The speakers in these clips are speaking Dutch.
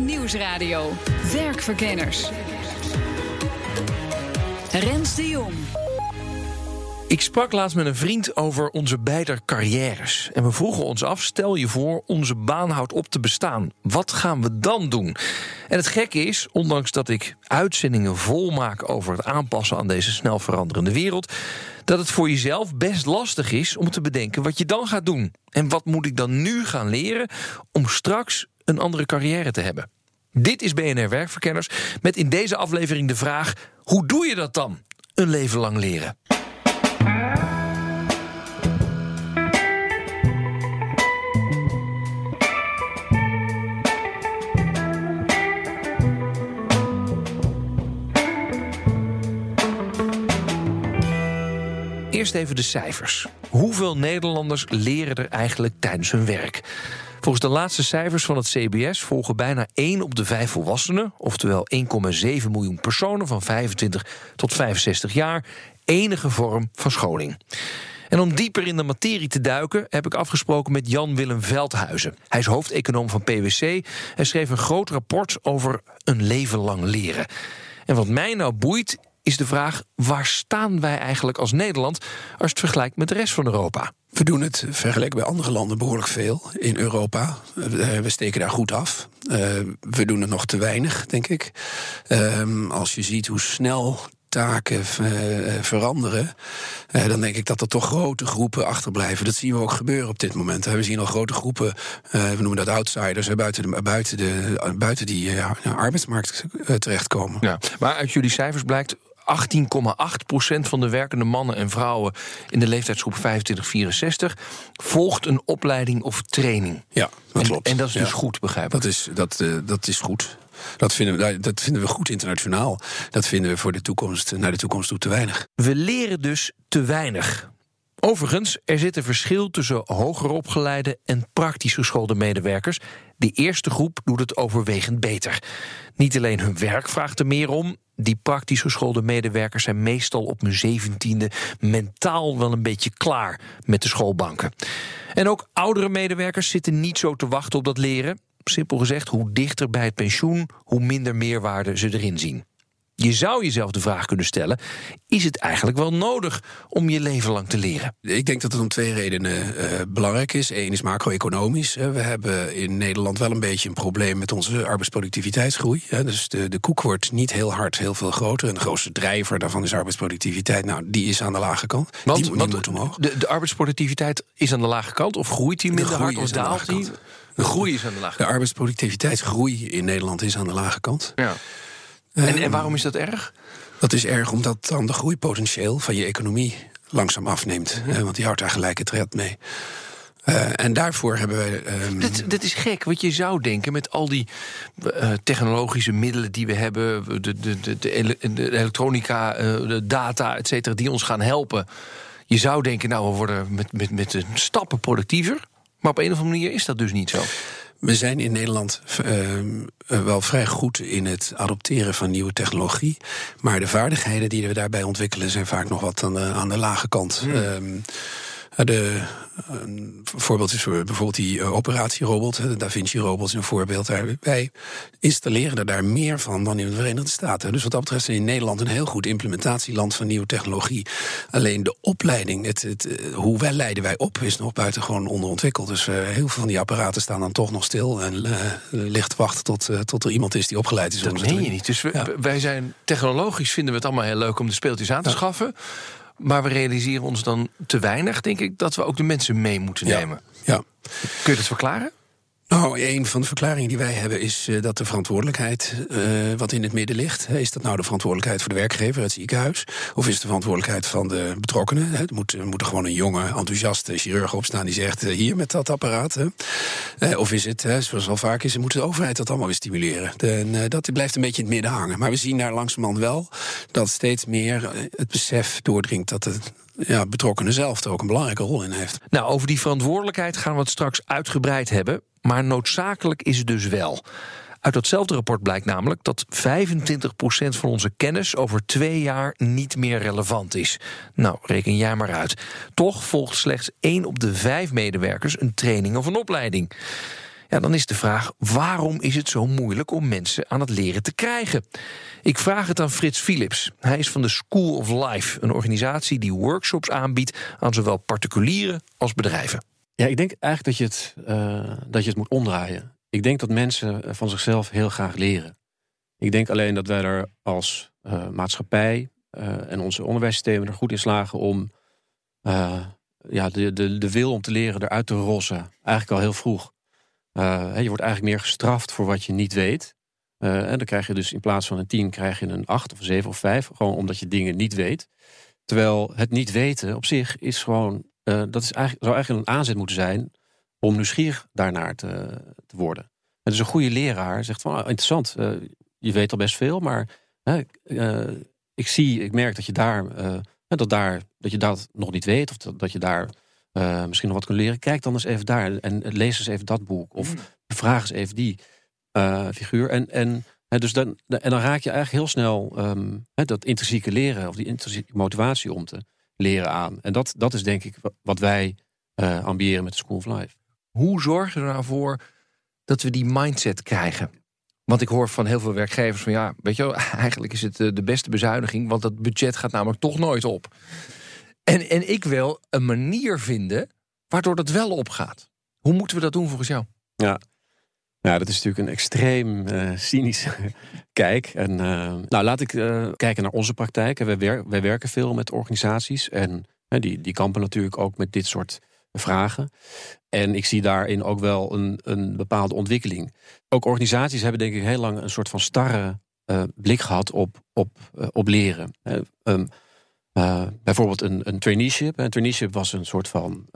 Nieuwsradio. Werkverkenners. Rens de Jong. Ik sprak laatst met een vriend over onze beider carrières. En we vroegen ons af: stel je voor, onze baan houdt op te bestaan. Wat gaan we dan doen? En het gekke is, ondanks dat ik uitzendingen vol maak over het aanpassen aan deze snel veranderende wereld, dat het voor jezelf best lastig is om te bedenken wat je dan gaat doen. En wat moet ik dan nu gaan leren om straks een andere carrière te hebben? Dit is BNR Werkverkenners met in deze aflevering de vraag: hoe doe je dat dan? Een leven lang leren. Eerst even de cijfers. Hoeveel Nederlanders leren er eigenlijk tijdens hun werk? Volgens de laatste cijfers van het CBS volgen bijna 1 op de 5 volwassenen, oftewel 1,7 miljoen personen van 25 tot 65 jaar, enige vorm van scholing. En om dieper in de materie te duiken, heb ik afgesproken met Jan-Willem Veldhuizen. Hij is hoofdeconoom van PwC en schreef een groot rapport over een leven lang leren. En wat mij nou boeit, is de vraag: waar staan wij eigenlijk als Nederland als het vergelijkt met de rest van Europa? We doen het vergeleken bij andere landen behoorlijk veel in Europa. We steken daar goed af. Uh, we doen het nog te weinig, denk ik. Uh, als je ziet hoe snel taken uh, veranderen, dan denk ik dat er toch grote groepen achterblijven. Dat zien we ook gebeuren op dit moment. We zien al grote groepen, we noemen dat outsiders, buiten, de, buiten, de, buiten die arbeidsmarkt terechtkomen. Ja, maar uit jullie cijfers blijkt 18,8% van de werkende mannen en vrouwen in de leeftijdsgroep 25-64 volgt een opleiding of training. Ja, dat klopt. En, dat is dus goed, begrijp ik. Dat is, dat, uh, dat is goed. Dat vinden, we, dat vinden we goed internationaal. Dat vinden we voor de toekomst, naar de toekomst toe te weinig. We leren dus te weinig. Overigens, er zit een verschil tussen hoger opgeleide en praktisch geschoolde medewerkers. De eerste groep doet het overwegend beter. Niet alleen hun werk vraagt er meer om. Die praktisch geschoolde medewerkers zijn meestal op hun zeventiende mentaal wel een beetje klaar met de schoolbanken. En ook oudere medewerkers zitten niet zo te wachten op dat leren. Simpel gezegd, hoe dichter bij het pensioen, hoe minder meerwaarde ze erin zien. Je zou jezelf de vraag kunnen stellen: is het eigenlijk wel nodig om je leven lang te leren? Ik denk dat het om twee redenen uh, belangrijk is. Eén is macro-economisch. We hebben in Nederland wel een beetje een probleem met onze arbeidsproductiviteitsgroei. Dus de, de koek wordt niet heel hard heel veel groter. En de grootste drijver daarvan is arbeidsproductiviteit. Nou, die is aan de lage kant. Want, die, die want moet omhoog. De, de arbeidsproductiviteit is aan de lage kant, of groeit die minder hard, of daalt die? De groei is aan de lage kant. De arbeidsproductiviteitsgroei in Nederland is aan de lage kant. Ja. En, en waarom is dat erg? Dat is erg omdat dan de groeipotentieel van je economie langzaam afneemt. Mm want die houdt daar gelijk het red mee. Uh, en daarvoor hebben wij. Dit, dit, is gek, wat je zou denken met al die uh, technologische middelen die we hebben, de, de, de, de, ele de elektronica, uh, de data, et cetera, die ons gaan helpen. Je zou denken, nou, we worden met, met, met stappen productiever. Maar op een of andere manier is dat dus niet zo. We zijn in Nederland uh, wel vrij goed in het adopteren van nieuwe technologie. Maar de vaardigheden die we daarbij ontwikkelen zijn vaak nog wat aan de, aan de lage kant. Hmm. Um, de, een voorbeeld is bijvoorbeeld die uh, operatierobot, de Da Vinci-robot is een voorbeeld. Wij installeren er daar meer van dan in de Verenigde Staten. Dus wat dat betreft zijn in Nederland een heel goed implementatieland van nieuwe technologie. Alleen de opleiding, het, het, hoe wij leiden wij op, is nog buitengewoon onderontwikkeld. Dus uh, heel veel van die apparaten staan dan toch nog stil en uh, ligt wachten tot, tot er iemand is die opgeleid is. Dat meen je niet. Dus we, ja. wij zijn technologisch vinden we het allemaal heel leuk om de speeltjes aan te ja. schaffen. Maar we realiseren ons dan te weinig, denk ik, dat we ook de mensen mee moeten nemen. Ja. Kun je dat verklaren? Nou, een van de verklaringen die wij hebben is uh, dat de verantwoordelijkheid uh, wat in het midden ligt. Is dat nou de verantwoordelijkheid voor de werkgever, het ziekenhuis? Of is het de verantwoordelijkheid van de betrokkenen? Moet, er moet er gewoon een jonge, enthousiaste chirurg opstaan die zegt: uh, hier met dat apparaat. of is het, zoals al vaak is, moet de overheid dat allemaal weer stimuleren? En dat blijft een beetje in het midden hangen. Maar we zien daar langzamerhand wel dat steeds meer het besef doordringt dat het ja, betrokkenen zelf er ook een belangrijke rol in heeft. Nou, over die verantwoordelijkheid gaan we het straks uitgebreid hebben. Maar noodzakelijk is het dus wel. Uit datzelfde rapport blijkt namelijk dat 25% van onze kennis over twee jaar niet meer relevant is. Nou, reken jij maar uit. Toch volgt slechts 1 op de 5 medewerkers een training of een opleiding. Ja, dan is de vraag: waarom is het zo moeilijk om mensen aan het leren te krijgen? Ik vraag het aan Frits Philips. Hij is van de School of Life, een organisatie die workshops aanbiedt aan zowel particulieren als bedrijven. Ja, ik denk eigenlijk dat je het, uh, dat je het moet omdraaien. Ik denk dat mensen van zichzelf heel graag leren. Ik denk alleen dat wij er als uh, maatschappij en onze onderwijssystemen er goed in slagen om ja, de, de, de wil om te leren eruit te rossen. Eigenlijk al heel vroeg. je wordt eigenlijk meer gestraft voor wat je niet weet. en dan krijg je dus in plaats van een 10 krijg je een 8 of een 7 of 5. Gewoon omdat je dingen niet weet. Terwijl het niet weten op zich is gewoon uh, dat is eigenlijk, zou eigenlijk een aanzet moeten zijn om nieuwsgierig daarnaar te, te worden. En dus een goede leraar zegt van, ah, interessant, uh, je weet al best veel, maar uh, ik zie, ik merk dat je daar, dat daar, dat je dat nog niet weet, of dat, dat je daar misschien nog wat kunt leren. Kijk dan eens even daar en lees eens even dat boek, of mm. vraag eens even die figuur. En, en dus dan, en dan raak je eigenlijk heel snel um, dat intrinsieke leren of die intrinsieke motivatie om te leren aan. En dat, dat is denk ik wat wij uh, ambiëren met de School of Life. Hoe zorgen we er nou voor dat we die mindset krijgen? Want ik hoor van heel veel werkgevers van ja, weet je wel, eigenlijk is het eh, de beste bezuiniging, want dat budget gaat namelijk toch nooit op. En, en ik wil een manier vinden waardoor dat wel opgaat. Hoe moeten we dat doen volgens jou? Ja, ja, dat is natuurlijk een extreem uh, cynische kijk. En, uh, nou, laat ik uh, kijken naar onze praktijk. Wij, wij werken veel met organisaties en die, die kampen natuurlijk ook met dit soort vragen. En ik zie daarin ook wel een, een bepaalde ontwikkeling. Ook organisaties hebben denk ik heel lang een soort van starre blik gehad op, op, op leren. Um, bijvoorbeeld een, een traineeship. Een traineeship was een soort van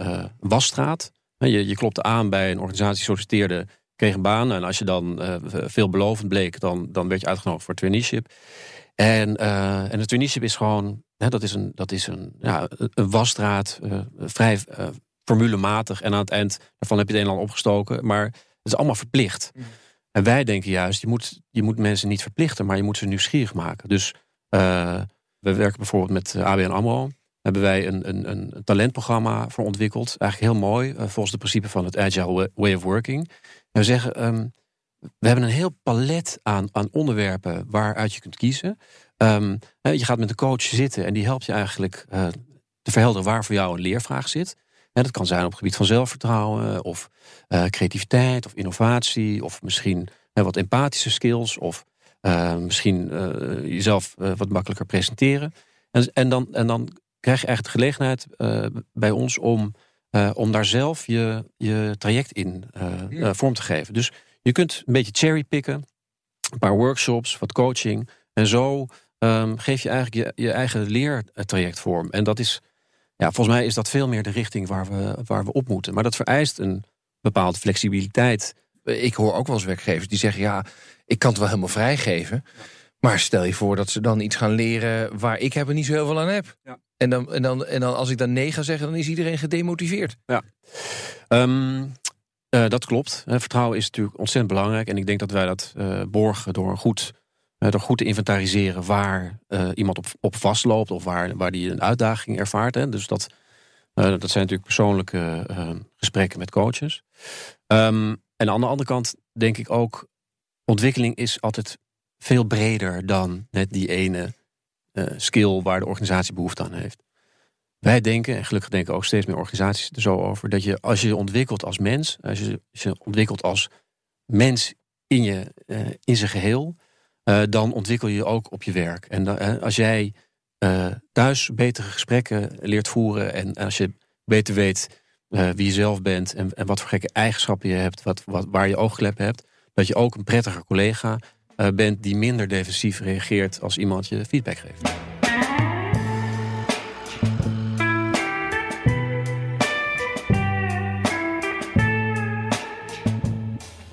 wasstraat. Je, je klopte aan bij een organisatie, solliciteerde kreeg een baan. En als je dan uh, veelbelovend bleek, dan, dan werd je uitgenodigd voor traineeship. En, uh, en het traineeship is gewoon, hè, dat is een, dat is een, ja, een wasstraat, uh, vrij formulematig. En aan het eind daarvan heb je het een en ander opgestoken. Maar het is allemaal verplicht. Mm. En wij denken juist, je moet, je moet mensen niet verplichten, maar je moet ze nieuwsgierig maken. Dus we werken bijvoorbeeld met ABN AMRO hebben wij een, een, een talentprogramma voor ontwikkeld. Eigenlijk heel mooi, volgens de principe van het Agile Way of Working we zeggen, um, we hebben een heel palet aan, aan onderwerpen waaruit je kunt kiezen. Um, je gaat met een coach zitten en die helpt je eigenlijk uh, te verhelderen waar voor jou een leervraag zit. En dat kan zijn op het gebied van zelfvertrouwen of uh, creativiteit of innovatie of misschien wat empathische skills of misschien jezelf wat makkelijker presenteren. En, en, dan, en dan krijg je eigenlijk de gelegenheid bij ons om uh, om daar zelf je, je traject in uh, vorm te geven. Dus je kunt een beetje cherrypicken, een paar workshops, wat coaching. En zo um, geef je eigenlijk je, je eigen leertraject vorm. En dat is, ja, volgens mij is dat veel meer de richting waar we, waar we op moeten. Maar dat vereist een bepaalde flexibiliteit. Ik hoor ook wel eens werkgevers die zeggen: ja, ik kan het wel helemaal vrijgeven. Maar stel je voor dat ze dan iets gaan leren waar ik heb er niet zo heel veel aan heb. Ja. En, dan, en, dan, en dan als ik dan nee ga zeggen, dan is iedereen gedemotiveerd. Ja, um, uh, dat klopt. Vertrouwen is natuurlijk ontzettend belangrijk. En ik denk dat wij dat uh, borgen door goed, door goed te inventariseren waar iemand op, op vastloopt of waar, waar die een uitdaging ervaart. Hè. Dus dat, dat zijn natuurlijk persoonlijke gesprekken met coaches. Um, en aan de andere kant denk ik ook, ontwikkeling is altijd veel breder dan net die ene uh, skill waar de organisatie behoefte aan heeft. Wij denken, en gelukkig denken ook steeds meer organisaties er zo over, dat je als je ontwikkelt als mens, als je je ontwikkelt als mens in, je, uh, in zijn geheel, uh, dan ontwikkel je je ook op je werk. En als jij thuis betere gesprekken leert voeren en als je beter weet wie je zelf bent en, en wat voor gekke eigenschappen je hebt, wat, wat, waar je oogklep hebt, dat je ook een prettiger collega bent die minder defensief reageert als iemand je feedback geeft.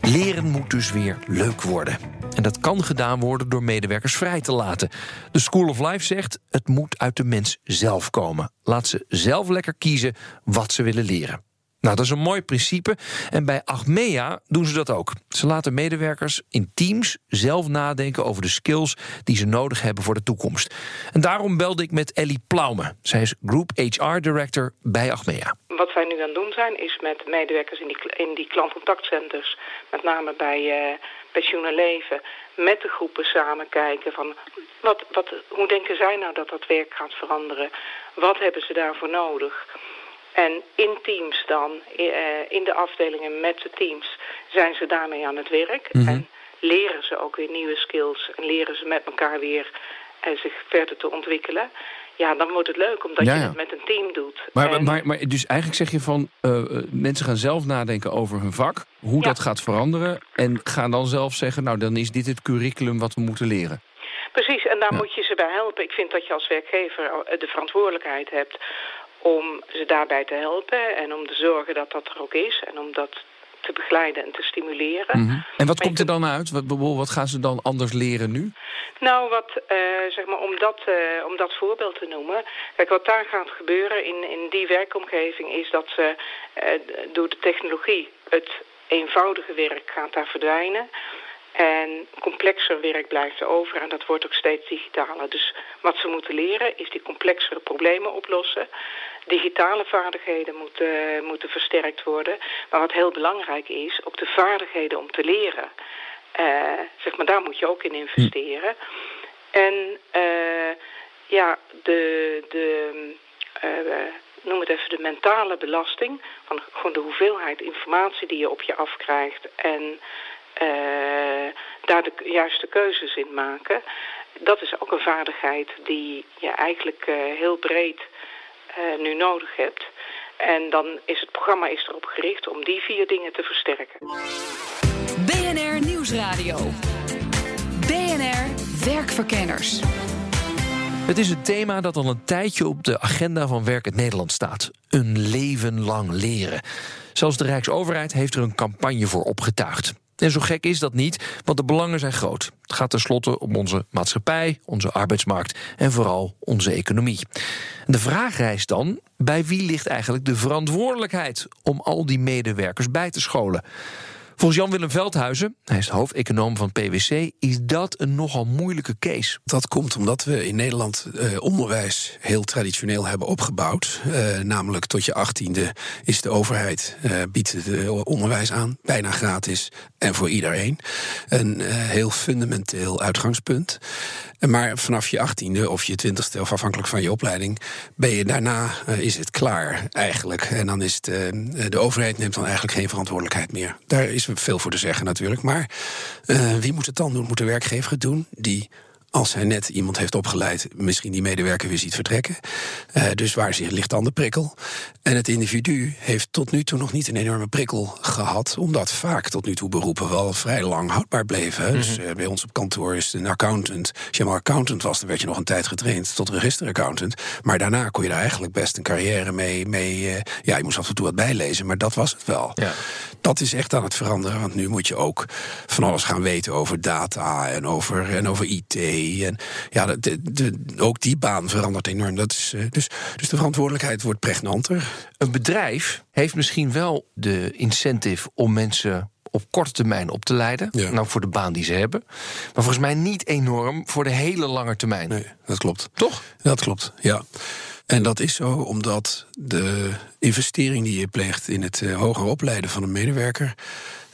Leren moet dus weer leuk worden. En dat kan gedaan worden door medewerkers vrij te laten. De School of Life zegt: het moet uit de mens zelf komen. Laat ze zelf lekker kiezen wat ze willen leren. Nou, dat is een mooi principe. En bij Achmea doen ze dat ook. Ze laten medewerkers in teams zelf nadenken over de skills die ze nodig hebben voor de toekomst. En daarom belde ik met Ellie Plaume. Zij is Group HR Director bij Achmea. Wat wij nu aan het doen zijn, is met medewerkers in die, in die klantcontactcenters, met name bij uh, leven, met de groepen samen kijken van wat, wat, hoe denken zij nou dat dat werk gaat veranderen? Wat hebben ze daarvoor nodig? En in teams dan, eh, in de afdelingen met de teams, zijn ze daarmee aan het werk. Mhm. En leren ze ook weer nieuwe skills en leren ze met elkaar weer uh, zich verder te ontwikkelen. Ja, dan wordt het leuk omdat Ja, je het met een team doet. Maar, En- maar, maar dus eigenlijk zeg je van eh, eh, mensen gaan zelf nadenken over hun vak, hoe Ja. dat gaat veranderen. En gaan dan zelf zeggen, nou dan is dit het curriculum wat we moeten leren. Precies, en daar moet je ze bij helpen. Ik vind dat je als werkgever eh, de verantwoordelijkheid hebt om ze daarbij te helpen en om te zorgen dat dat er ook is en om dat te begeleiden en te stimuleren. Mhm. En wat Maar komt er dan uit? Wat, wat gaan ze dan anders leren nu? Nou, wat, eh, zeg maar, om dat, eh, om dat voorbeeld te noemen. Kijk, wat daar gaat gebeuren in, in die werkomgeving is dat ze eh, door de technologie het eenvoudige werk gaat daar verdwijnen. En complexer werk blijft er over en dat wordt ook steeds digitaler. Dus wat ze moeten leren is die complexere problemen oplossen. Digitale vaardigheden moeten, moeten versterkt worden. Maar wat heel belangrijk is, ook de vaardigheden om te leren. Eh, zeg maar, daar moet je ook in investeren. En eh, ja, de, de eh, noem het even de mentale belasting van gewoon de hoeveelheid informatie die je op je afkrijgt en daar de juiste keuzes in maken. Dat is ook een vaardigheid die je eigenlijk heel breed eh, nu nodig hebt. En dan is het programma is erop gericht om die vier dingen te versterken. BNR Nieuwsradio. BNR Werkverkenners. Het is een thema dat al een tijdje op de agenda van Werkend Nederland staat. Een leven lang leren. Zelfs de Rijksoverheid heeft er een campagne voor opgetuigd. En zo gek is dat niet, want de belangen zijn groot. Het gaat tenslotte om onze maatschappij, onze arbeidsmarkt en vooral onze economie. De vraag rijst dan: bij wie ligt eigenlijk de verantwoordelijkheid om al die medewerkers bij te scholen? Volgens Jan-Willem Veldhuizen, hij is de hoofdeconoom van PwC, is dat een nogal moeilijke case. Dat komt omdat we in Nederland eh, onderwijs heel traditioneel hebben opgebouwd. Eh, namelijk tot je achttiende is de overheid eh, biedt het eh, onderwijs aan, bijna gratis en voor iedereen. Een eh, heel fundamenteel uitgangspunt. Maar vanaf je achttiende of je twintigste, of afhankelijk van je opleiding, ben je daarna eh, is het klaar eigenlijk. En dan is het, eh, de overheid neemt dan eigenlijk geen verantwoordelijkheid meer. Daar is veel voor te zeggen natuurlijk. Maar wie moet het dan doen? Moet de werkgever het doen? Die als hij net iemand heeft opgeleid, misschien die medewerker weer ziet vertrekken. Eh, dus waar zit- ligt dan de prikkel? En het individu heeft tot nu toe nog niet een enorme prikkel gehad, omdat vaak tot nu toe beroepen wel vrij lang houdbaar bleven. Dus eh, bij ons op kantoor is een accountant. Als je maar accountant was, dan werd je nog een tijd getraind tot registeraccountant. Maar daarna kon je daar eigenlijk best een carrière mee. mee eh, ja, je moest af en toe wat bijlezen, maar dat was het wel. Ja. Dat is echt aan het veranderen, want nu moet je ook van alles gaan weten over data en over, en over IT. En ja, de, de, de- ook die baan verandert enorm. Dat is, eh, dus, dus de verantwoordelijkheid wordt pregnanter. Een bedrijf heeft misschien wel de incentive om mensen op korte termijn op te leiden. Ja. Nou, voor de baan die ze hebben. Maar volgens mij niet enorm voor de hele lange termijn. Nee, dat klopt. Toch? Dat klopt, ja. En dat is zo omdat de investering die je pleegt in het eh, hoger opleiden van een medewerker.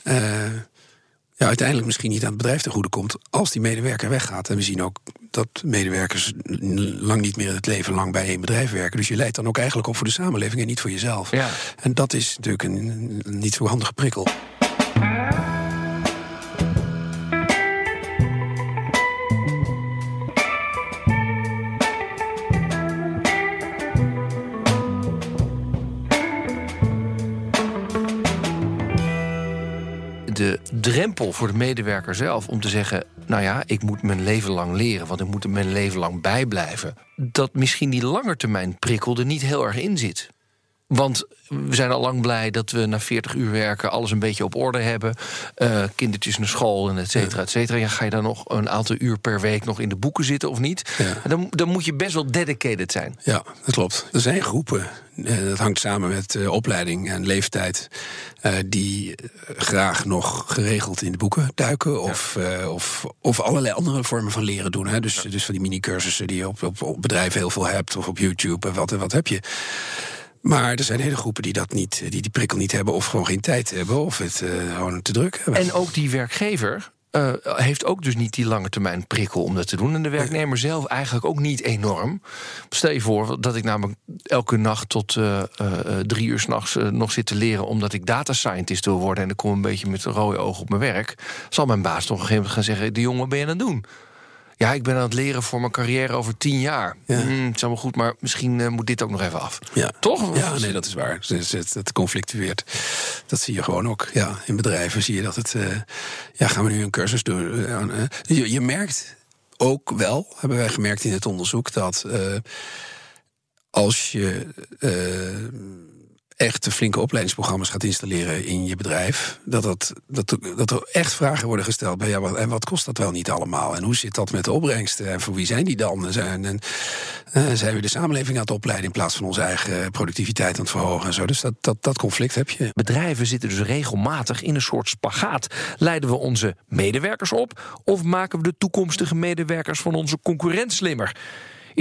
eh, ja, uiteindelijk misschien niet aan het bedrijf ten goede komt als die medewerker weggaat. En we zien ook dat medewerkers lang niet meer het leven lang bij één bedrijf werken. Dus je leidt dan ook eigenlijk op voor de samenleving en niet voor jezelf. Ja. En dat is natuurlijk een, een niet zo handige prikkel. Drempel voor de medewerker zelf om te zeggen: Nou ja, ik moet mijn leven lang leren, want ik moet er mijn leven lang bijblijven. Dat misschien die langetermijn prikkel er niet heel erg in zit. Want we zijn al lang blij dat we na 40 uur werken alles een beetje op orde hebben. Uh, kindertjes naar school en et cetera, et cetera. Ja, ga je dan nog een aantal uur per week nog in de boeken zitten of niet? Ja. Dan, dan moet je best wel dedicated zijn. Ja, dat klopt. Er zijn groepen, eh, dat hangt samen met uh, opleiding en leeftijd, die graag nog geregeld in de boeken duiken. Of, of, of allerlei andere vormen van leren doen. Hè. Dus, dus van die mini-cursussen die je op, op, op bedrijven heel veel hebt, of op YouTube. En wat, wat heb je? Maar er zijn hele groepen die dat niet, die die prikkel niet hebben, of gewoon geen tijd hebben, of het uh, gewoon te druk hebben. En ook die werkgever. Uh, heeft ook dus niet die lange termijn prikkel om dat te doen. En de werknemer zelf eigenlijk ook niet enorm. Stel je voor dat ik namelijk elke nacht tot uh, drie uur s'nachts nog zit te leren... omdat ik data scientist wil worden... en ik kom een beetje met rode oog op mijn werk... zal mijn baas toch op een gegeven moment gaan zeggen... de jongen, wat ben je aan het doen? Ja, ik ben aan het leren voor mijn carrière over tien jaar. Ja. Mm, het is allemaal goed, maar misschien uh, moet dit ook nog even af. Ja. Toch? Ja, nee, dat is waar. Het, het, het, conflictueert. Dat zie je gewoon ook. Ja, in bedrijven zie je dat het... Uh, ja, gaan we nu een cursus doen? Uh, je, je, merkt ook wel, hebben wij gemerkt in het onderzoek... dat als je echt flinke opleidingsprogramma's gaat installeren in je bedrijf, dat, dat, dat, er echt vragen worden gesteld bij ja, wat, en wat kost dat wel niet allemaal? En hoe zit dat met de opbrengsten? En voor wie zijn die dan? En, en uh, zijn we de samenleving aan het opleiden in plaats van onze eigen productiviteit aan het verhogen en zo? Dus dat, dat, dat conflict heb je. Bedrijven zitten dus regelmatig in een soort spagaat. Leiden we onze medewerkers op of maken we de toekomstige medewerkers van onze concurrent slimmer?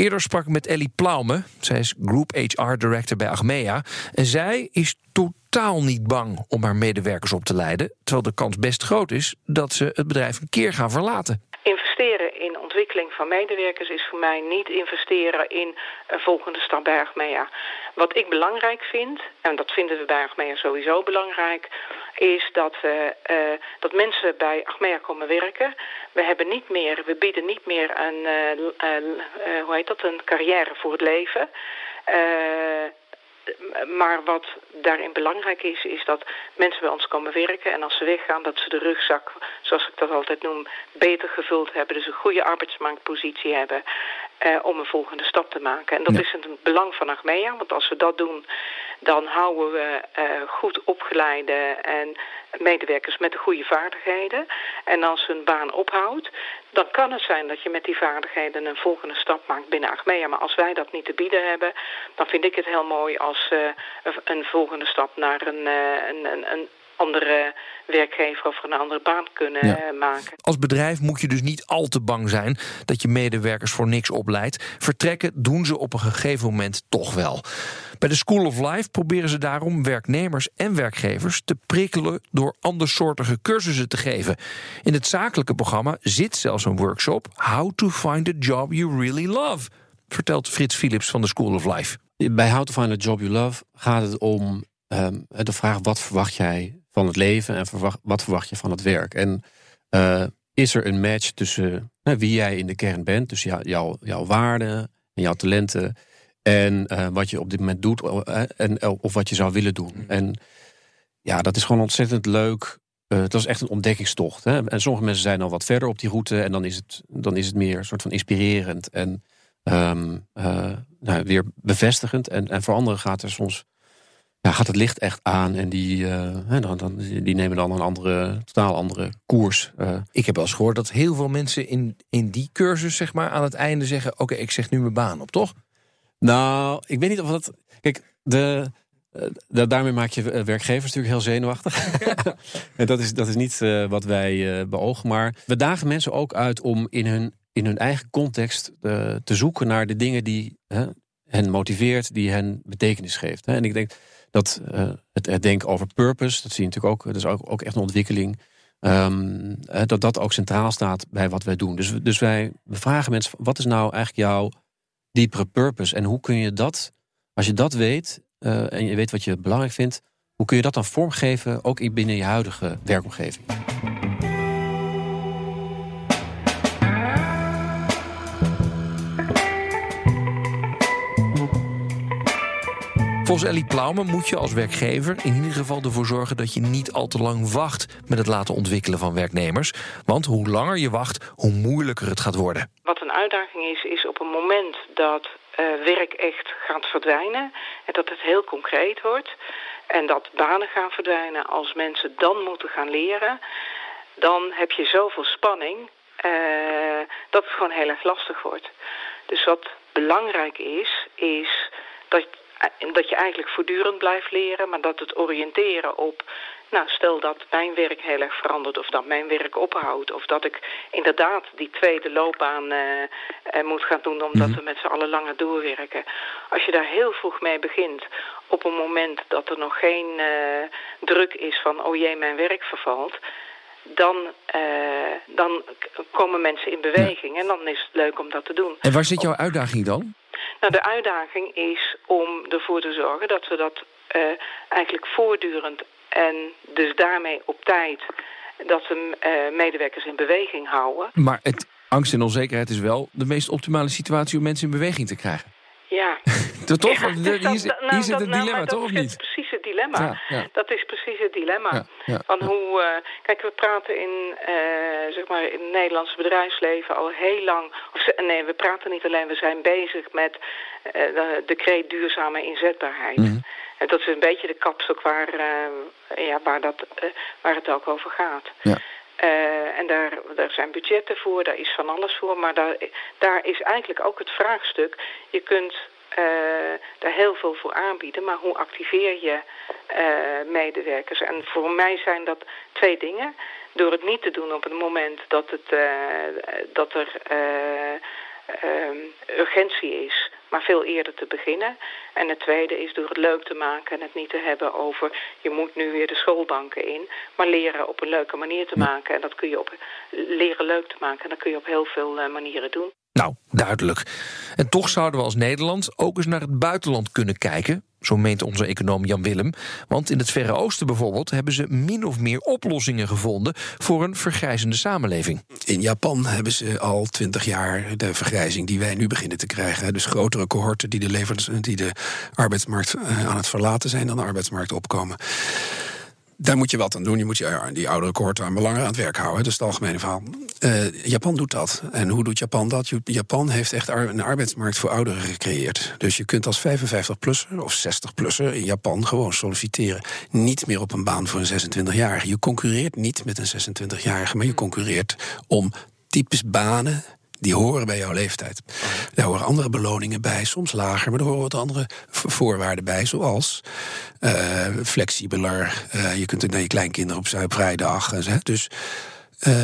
Eerder sprak ik met Ellie Plaume. Zij is Group HR Director bij Achmea. En zij is totaal niet bang om haar medewerkers op te leiden. Terwijl de kans best groot is dat ze het bedrijf een keer gaan verlaten. Investeren in ontwikkeling van medewerkers is voor mij niet investeren in een volgende stap bij Achmea. Wat ik belangrijk vind, en dat vinden we bij Achmea sowieso belangrijk, is dat, we, uh, dat mensen bij Achmea komen werken. We, hebben niet meer, we bieden niet meer een, uh, uh, hoe heet dat, een carrière voor het leven maar wat daarin belangrijk is, is dat mensen bij ons komen werken en als ze weggaan, dat ze de rugzak, zoals ik dat altijd noem, beter gevuld hebben. Dus een goede arbeidsmarktpositie hebben eh, om een volgende stap te maken. En dat is het belang van Achmea, want als we dat doen, dan houden we uh, goed opgeleide en medewerkers met de goede vaardigheden. En als hun baan ophoudt, dan kan het zijn dat je met die vaardigheden een volgende stap maakt binnen Achmea. Maar als wij dat niet te bieden hebben, dan vind ik het heel mooi als uh, een volgende stap naar een, uh, een, een, een andere werkgever of een andere baan kunnen ja. maken. Als bedrijf moet je dus niet al te bang zijn dat je medewerkers voor niks opleidt. Vertrekken doen ze op een gegeven moment toch wel. Bij de School of Life proberen ze daarom werknemers en werkgevers te prikkelen door andersoortige cursussen te geven. In het zakelijke programma zit zelfs een workshop How to find a job you really love, vertelt Frits Philips van de School of Life. Bij How to find a job you love gaat het om um, de vraag wat verwacht jij van het leven en wat verwacht je van het werk. En uh, is er een match tussen uh, wie jij in de kern bent, dus jou, jouw, jouw waarden en jouw talenten en uh, wat je op dit moment doet en, of wat je zou willen doen. Mm. En ja, dat is gewoon ontzettend leuk. dat is echt een ontdekkingstocht. Hè? En sommige mensen zijn al wat verder op die route en dan is het, dan is het meer een soort van inspirerend en um, nou, weer bevestigend. En, en voor anderen gaat er soms ja, gaat het licht echt aan en die, uh, dan, dan, die nemen dan een andere, totaal andere koers. Uh. Ik heb wel eens gehoord dat heel veel mensen in, in die cursus zeg maar, aan het einde zeggen: Oké, ik zeg nu mijn baan op, toch? Nou, ik weet niet of dat. Kijk, de, uh, daarmee maak je werkgevers natuurlijk heel zenuwachtig. en dat is, dat is niet wat wij beogen. Maar we dagen mensen ook uit om in hun, in hun eigen context te zoeken naar de dingen die hen motiveert, die hen betekenis geeft. En ik denk dat uh, het, het, denken over purpose, dat zie je natuurlijk ook, dat is ook, ook echt een ontwikkeling. Um, dat dat ook centraal staat bij wat wij doen. Dus, dus wij vragen mensen: wat is nou eigenlijk jouw diepere purpose? En hoe kun je dat, als je dat weet uh, en je weet wat je belangrijk vindt, hoe kun je dat dan vormgeven, ook binnen je huidige werkomgeving? Volgens Ellie Plaumen moet je als werkgever in ieder geval ervoor zorgen dat je niet al te lang wacht met het laten ontwikkelen van werknemers. Want hoe langer je wacht, hoe moeilijker het gaat worden. Wat een uitdaging is, is op een moment dat uh, werk echt gaat verdwijnen en dat het heel concreet wordt en dat banen gaan verdwijnen als mensen dan moeten gaan leren, dan heb je zoveel spanning uh, dat het gewoon heel erg lastig wordt. Dus wat belangrijk is, is dat dat je eigenlijk voortdurend blijft leren, maar dat het oriënteren op, nou stel dat mijn werk heel erg verandert of dat mijn werk ophoudt of dat ik inderdaad die tweede loopbaan uh, moet gaan doen omdat mhm. we met z'n allen langer doorwerken. Als je daar heel vroeg mee begint, op een moment dat er nog geen uh, druk is van oh jee mijn werk vervalt, dan, dan komen mensen in beweging en dan is het leuk om dat te doen. En waar zit jouw uitdaging dan? Nou, de uitdaging is om ervoor te zorgen dat we dat uh, eigenlijk voortdurend en dus daarmee op tijd dat de uh, medewerkers in beweging houden. Maar het angst en onzekerheid is wel de meest optimale situatie om mensen in beweging te krijgen. Ja. toch? Ja, hier, hier, zit nou, het nou, dilemma, toch of niet? precies het dilemma. Ja, Dat is precies het dilemma. Van hoe, uh, kijk, we praten in, uh, zeg maar, in het Nederlandse bedrijfsleven al heel lang... Of, nee, we praten niet alleen, we zijn bezig met uh, de decreet duurzame inzetbaarheid. Mm -hmm. En dat is een beetje de kapstok waar, ja, waar, dat, waar het ook over gaat. Ja. Uh, en daar, daar zijn budgetten voor, daar is van alles voor. Maar daar, daar is eigenlijk ook het vraagstuk. Je kunt uh, daar heel veel voor aanbieden, maar hoe activeer je uh, medewerkers? En voor mij zijn dat twee dingen. Door het niet te doen op het moment dat, het, dat er urgentie is, maar veel eerder te beginnen. En het tweede is door het leuk te maken en het niet te hebben over... je moet nu weer de schoolbanken in, maar leren op een leuke manier te maken. En dat kun je op leren leuk te maken en dat kun je op heel veel uh, manieren doen. Nou, duidelijk. En toch zouden we als Nederland ook eens naar het buitenland kunnen kijken. Zo meent onze econoom Jan Willem. Want in het Verre Oosten bijvoorbeeld hebben ze min of meer oplossingen gevonden voor een vergrijzende samenleving. In Japan hebben ze al twintig jaar de vergrijzing die wij nu beginnen te krijgen. Dus grotere cohorten die de, levens, die de arbeidsmarkt eh, aan het verlaten zijn, dan de arbeidsmarkt opkomen. Daar moet je wat aan doen. Je moet je, die oudere cohorten aan belangen aan het werk houden. Dat is het algemene verhaal. Uh, Japan doet dat. En hoe doet Japan dat? Japan heeft echt een arbeidsmarkt voor ouderen gecreëerd. Dus je kunt als 55-plusser of 60-plusser in Japan gewoon solliciteren. Niet meer op een baan voor een 26-jarige. Je concurreert niet met een 26-jarige, maar je concurreert om types banen die horen bij jouw leeftijd. Daar horen andere beloningen bij, soms lager, maar er horen wat andere voorwaarden bij, zoals uh, flexibeler. Uh, je kunt naar je kleinkinderen op vrijdag. Dus. Uh,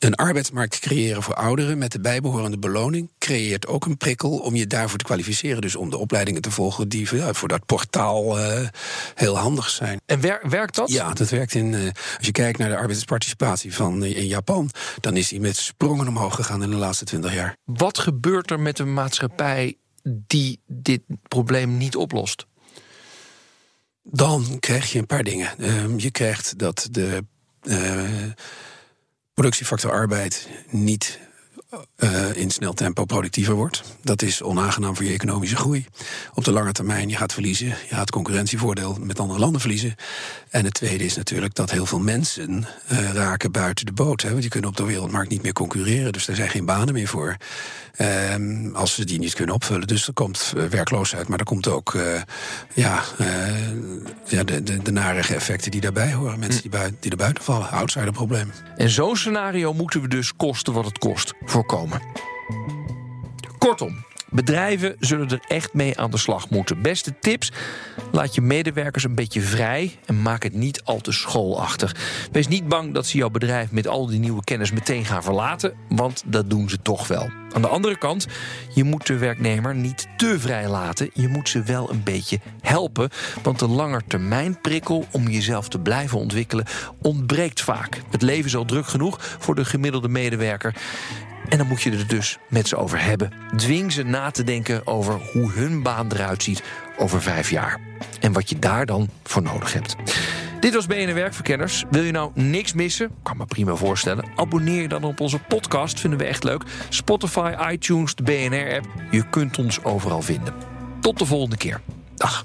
een arbeidsmarkt creëren voor ouderen met de bijbehorende beloning creëert ook een prikkel om je daarvoor te kwalificeren. Dus om de opleidingen te volgen die voor dat portaal uh, heel handig zijn. En werkt dat? Ja, dat werkt in. Uh, als je kijkt naar de arbeidsparticipatie van uh, in Japan, dan is die met sprongen omhoog gegaan in de laatste twintig jaar. Wat gebeurt er met een maatschappij die dit probleem niet oplost? Dan krijg je een paar dingen. Ehm, je krijgt dat de productiefactor arbeid niet uh, in snel tempo productiever wordt. Dat is onaangenaam voor je economische groei. Op de lange termijn, je gaat verliezen. Je gaat concurrentievoordeel met andere landen verliezen. En het tweede is natuurlijk dat heel veel mensen uh, raken buiten de boot. Hè, want die kunnen op de wereldmarkt niet meer concurreren. Dus er zijn geen banen meer voor. Um, als ze die niet kunnen opvullen. Dus er komt uh, werkloosheid. Maar er komt ook ja, ja, de, de, de narige effecten die daarbij horen. Mensen die, buiten, die er buiten vallen. Outsiderprobleem. En zo'n scenario moeten we dus kosten wat het kost voorkomen. Kortom, bedrijven zullen er echt mee aan de slag moeten. Beste tips: laat je medewerkers een beetje vrij en maak het niet al te schoolachtig. Wees niet bang dat ze jouw bedrijf met al die nieuwe kennis meteen gaan verlaten, want dat doen ze toch wel. Aan de andere kant, je moet de werknemer niet te vrij laten. Je moet ze wel een beetje helpen. Want de langetermijnprikkel om jezelf te blijven ontwikkelen ontbreekt vaak. Het leven is al druk genoeg voor de gemiddelde medewerker. En dan moet je er dus met ze over hebben. Dwing ze na te denken over hoe hun baan eruit ziet over vijf jaar. En wat je daar dan voor nodig hebt. Dit was BNR Werkverkenners. Wil je nou niks missen? Kan me prima voorstellen. Abonneer je dan op onze podcast, vinden we echt leuk. Spotify, iTunes, de BNR-app. Je kunt ons overal vinden. Tot de volgende keer. Dag.